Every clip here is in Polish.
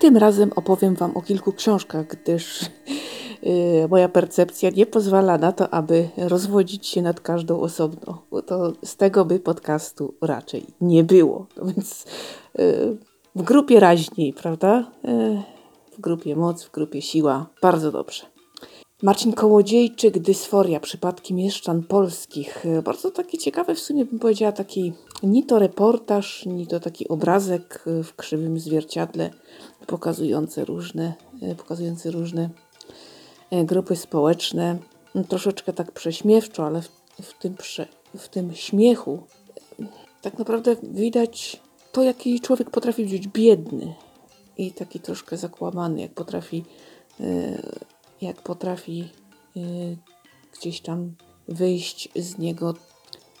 Tym razem opowiem Wam o kilku książkach, gdyż yy, moja percepcja nie pozwala na to, aby rozwodzić się nad każdą osobno, to z tego by podcastu raczej nie było. No więc yy, w grupie raźniej, prawda? Yy, w grupie moc, w grupie siła. Bardzo dobrze. Marcin Kołodziejczyk, Dysforia, przypadki mieszczan polskich. Bardzo taki ciekawy, w sumie bym powiedziała, taki ni to reportaż, ni to taki obrazek w krzywym zwierciadle pokazujący różne, pokazujący różne e, grupy społeczne. Troszeczkę tak prześmiewczo, ale w, w, tym, prze, w tym śmiechu e, tak naprawdę widać to, jaki człowiek potrafi być biedny i taki troszkę zakłamany, jak potrafi e, jak potrafi y, gdzieś tam wyjść z niego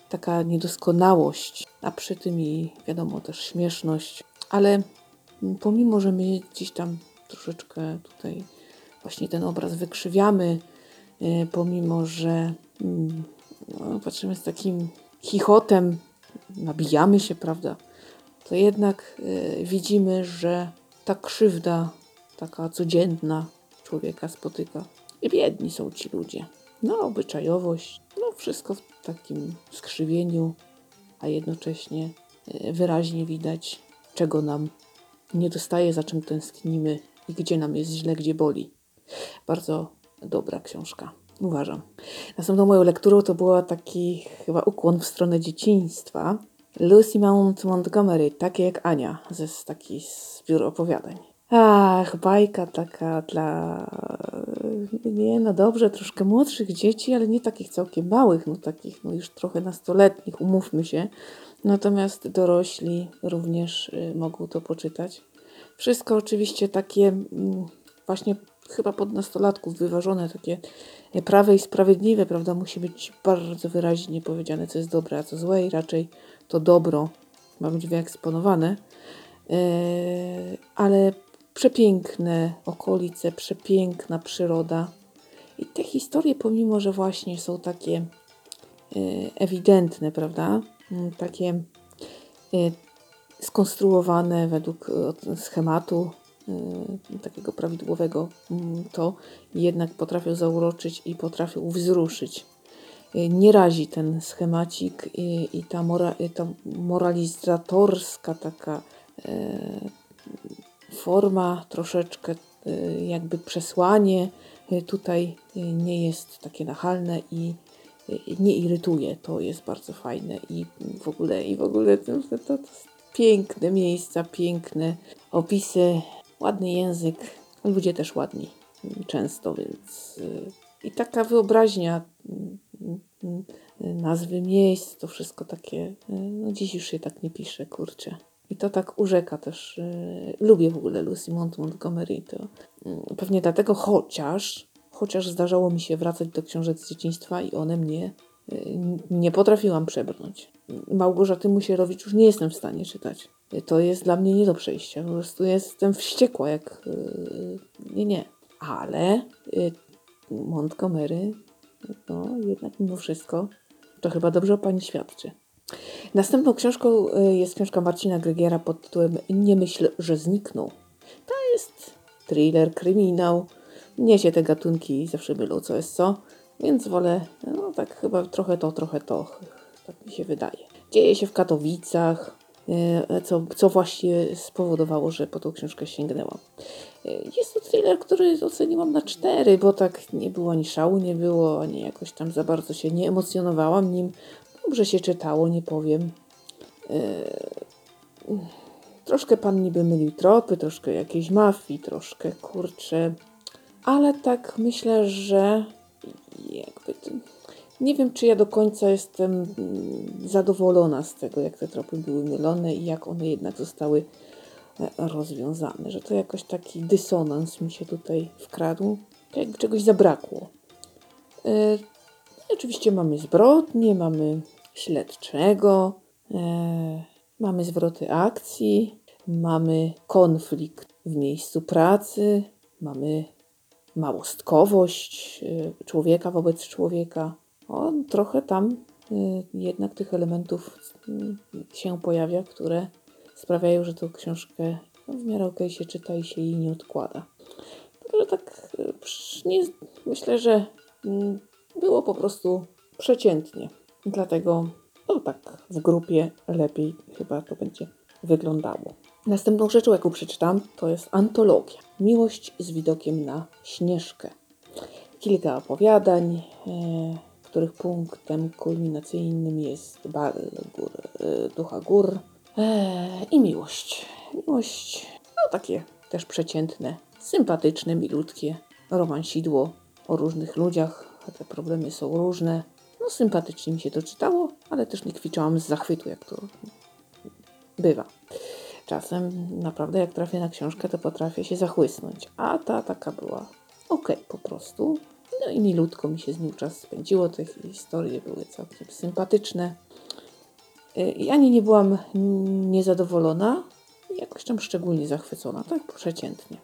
taka niedoskonałość, a przy tym i wiadomo też śmieszność, ale pomimo, że my gdzieś tam troszeczkę tutaj właśnie ten obraz wykrzywiamy, y, pomimo, że mm, no, patrzymy z takim chichotem, nabijamy się, prawda, to jednak y, widzimy, że ta krzywda taka codzienna, człowieka spotyka. I biedni są ci ludzie. No, obyczajowość, no wszystko w takim skrzywieniu, a jednocześnie e, wyraźnie widać, czego nam nie dostaje, za czym tęsknimy i gdzie nam jest źle, gdzie boli. Bardzo dobra książka, uważam. Następną moją lekturą to była taki chyba ukłon w stronę dzieciństwa. Lucy Mount Montgomery, takie jak Ania, ze taki zbiór opowiadań. Ach, bajka taka dla, nie no dobrze, troszkę młodszych dzieci, ale nie takich całkiem małych, no takich no już trochę nastoletnich, umówmy się. Natomiast dorośli również y, mogą to poczytać. Wszystko oczywiście takie mm, właśnie chyba pod nastolatków wyważone, takie prawe i sprawiedliwe, prawda? Musi być bardzo wyraźnie powiedziane, co jest dobre, a co złe i raczej to dobro ma być wyeksponowane. Yy, ale Przepiękne okolice, przepiękna przyroda. I te historie, pomimo że właśnie są takie e, ewidentne, prawda? Mm, takie e, skonstruowane według e, schematu takiego prawidłowego, mm, to jednak potrafią zauroczyć i potrafią wzruszyć. Nie razi ten schemacik i, ta, mora, ta moralizatorska taka forma, troszeczkę y, jakby przesłanie y, tutaj y, nie jest takie nachalne i nie irytuje. To jest bardzo fajne i w ogóle, i w ogóle to, to, to piękne miejsca, piękne opisy, ładny język, ludzie też ładni często, więc i taka wyobraźnia nazwy miejsc, to wszystko takie, no dziś już się tak nie pisze, kurczę. I to tak urzeka też. Yy, lubię w ogóle Lucy Mont Montgomery. To, yy, pewnie dlatego, chociaż, chociaż zdarzało mi się wracać do książek z dzieciństwa i one mnie yy, nie potrafiłam przebrnąć. Małgorzaty Musierowicz już nie jestem w stanie czytać. To jest dla mnie nie do przejścia. Po prostu jestem wściekła, jak. nie, nie. Ale Montgomery, no jednak mimo wszystko, to chyba dobrze o pani świadczy. Następną książką y, jest książka Marcina Grygiera pod tytułem Nie myśl, że zniknął. To jest thriller, kryminał. Mnie się te gatunki zawsze mylą, co jest co, więc wolę, no tak chyba trochę to, trochę to, tak mi się wydaje. Dzieje się w Katowicach, y, co, co właśnie spowodowało, że po tą książkę sięgnęłam. Y, jest to thriller, który oceniłam na cztery, bo tak nie było ani szału, nie było, ani jakoś tam za bardzo się nie emocjonowałam nim. Dobrze się czytało, nie powiem. Yy, troszkę pan niby mylił tropy, troszkę jakiejś mafii, troszkę kurczę. Ale tak myślę, że jakby nie wiem, czy ja do końca jestem mm, zadowolona z tego, jak te tropy były mylone i jak one jednak zostały e, rozwiązane. Że to jakoś taki dysonans mi się tutaj wkradł. Jakby czegoś zabrakło. Oczywiście mamy zbrodnie, mamy śledczego, e, mamy zwroty akcji, mamy konflikt w miejscu pracy, mamy małostkowość e, człowieka wobec człowieka. O, trochę tam e, jednak tych elementów się pojawia, które sprawiają, że tę książkę w miarę okej się czyta i się jej nie odkłada. Także tak nie, myślę, że mm, było po prostu przeciętnie. Dlatego no tak w grupie lepiej chyba to będzie wyglądało. Następną rzeczą, jaką przeczytam, to jest antologia. Miłość z widokiem na Śnieżkę. Kilka opowiadań, e, których punktem kulminacyjnym jest bal gór, e, ducha gór e, i miłość. Miłość, no takie też przeciętne, sympatyczne, milutkie, romansidło o różnych ludziach, te problemy są różne. No sympatycznie mi się to czytało, ale też nie kwiczałam z zachwytu, jak to bywa. Czasem naprawdę jak trafię na książkę, to potrafię się zachłysnąć, a ta taka była ok po prostu. No i milutko mi się z nią czas spędziło, te historie były całkiem sympatyczne. Y, I ani nie byłam niezadowolona, jakoś tam szczególnie zachwycona, tak przeciętnie.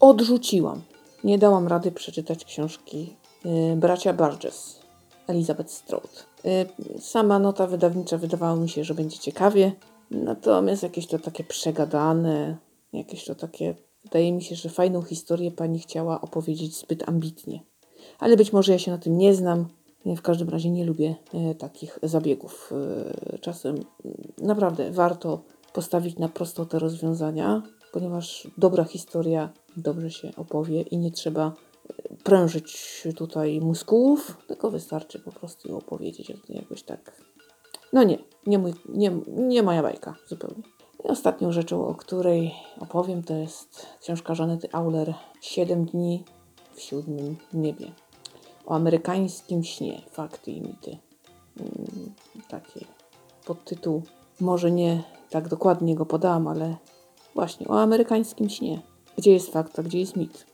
Odrzuciłam. Nie dałam rady przeczytać książki Bracia Burgess, Elizabeth Stroud. Y, sama nota wydawnicza wydawała mi się, że będzie ciekawie, natomiast jakieś to takie przegadane, jakieś to takie, wydaje mi się, że fajną historię pani chciała opowiedzieć zbyt ambitnie. Ale być może ja się na tym nie znam. W każdym razie nie lubię y, takich zabiegów. Czasem naprawdę warto postawić na prosto te rozwiązania, ponieważ dobra historia dobrze się opowie i nie trzeba prężyć tutaj mózgów, tylko wystarczy po prostu ją opowiedzieć jakoś tak. No nie, nie, mój, nie, nie moja bajka zupełnie. I ostatnią rzeczą, o której opowiem, to jest książka Żanety Auler Siedem dni w siódmym niebie. O amerykańskim śnie, fakty i mity. Mm, taki podtytuł. Może nie tak dokładnie go podałam, ale właśnie o amerykańskim śnie. Gdzie jest fakt, a gdzie jest mit.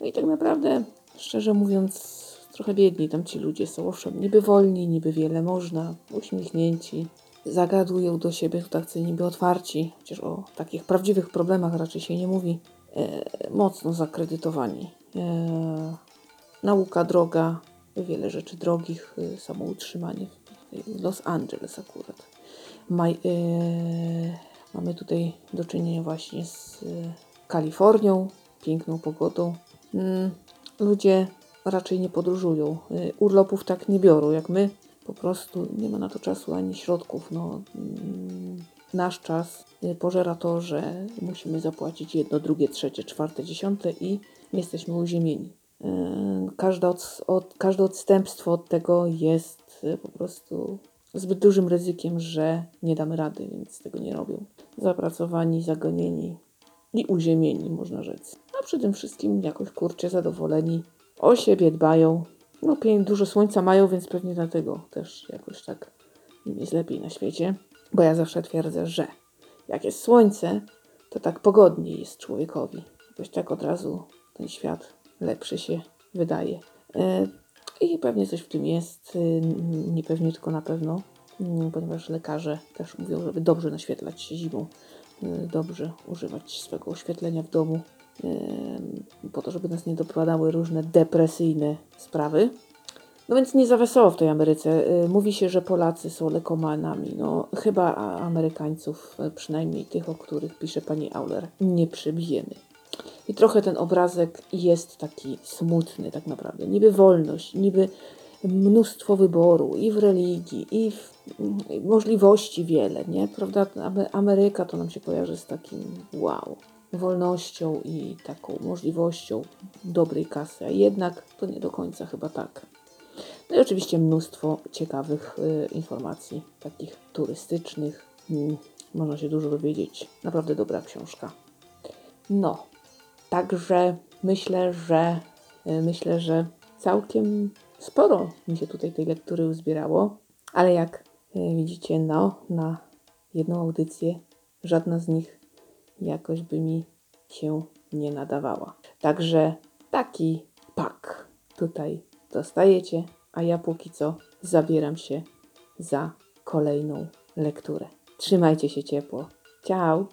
No i tak naprawdę, szczerze mówiąc, trochę biedni tam ci ludzie są. Owszem, niby wolni, niby wiele można, uśmiechnięci, zagadują do siebie tacy niby otwarci, chociaż o takich prawdziwych problemach raczej się nie mówi, e, mocno zakredytowani. E, nauka droga, wiele rzeczy drogich, e, samoutrzymanie w Los Angeles akurat. E, mamy tutaj do czynienia właśnie z Kalifornią, piękną pogodą. Mm, ludzie raczej nie podróżują. Y, urlopów tak nie biorą jak my. Po prostu nie ma na to czasu ani środków. No, mm, nasz czas y, pożera to, że musimy zapłacić jedno, drugie, trzecie, czwarte, dziesiąte i jesteśmy uziemieni. Y, każde, od, od, każde odstępstwo od tego jest po prostu zbyt dużym ryzykiem, że nie damy rady, więc tego nie robią. Zapracowani, zagonieni, i uziemieni, można rzec. Przy tym wszystkim jakoś kurczę zadowoleni, o siebie dbają. No dużo słońca mają, więc pewnie dlatego też jakoś tak im jest lepiej na świecie. Bo ja zawsze twierdzę, że jak jest słońce, to tak pogodniej jest człowiekowi. Jakoś tak od razu ten świat lepszy się wydaje. E, I pewnie coś w tym jest, e, nie pewnie, tylko na pewno, mm, ponieważ lekarze też mówią, żeby dobrze naświetlać się zimą. Y, dobrze używać swego oświetlenia w domu, po to, żeby nas nie dopadały różne depresyjne sprawy. No więc nie za wesoło w tej Ameryce. Y, mówi się, że Polacy są lekomanami. No chyba Amerykańców, przynajmniej tych, o których pisze pani Auler, nie przebijemy. I trochę ten obrazek jest taki smutny tak naprawdę. Niby wolność, niby mnóstwo wyboru i w religii, i w możliwości wiele, nie? Prawda? Ameryka to nam się kojarzy z takim wow, wolnością i taką możliwością dobrej kasy, a jednak to nie do końca chyba tak. No i oczywiście mnóstwo ciekawych y, informacji, takich turystycznych. Mm, można się dużo dowiedzieć. Naprawdę dobra książka. No, także myślę, że y, myślę, że całkiem sporo mi się tutaj tej lektury uzbierało, ale jak e, widzicie, no, na jedną audycję żadna z nich jakoś by mi się nie nadawała. Także taki pak tutaj dostajecie, a ja póki co zabieram się za kolejną lekturę. Trzymajcie się ciepło. Ciao!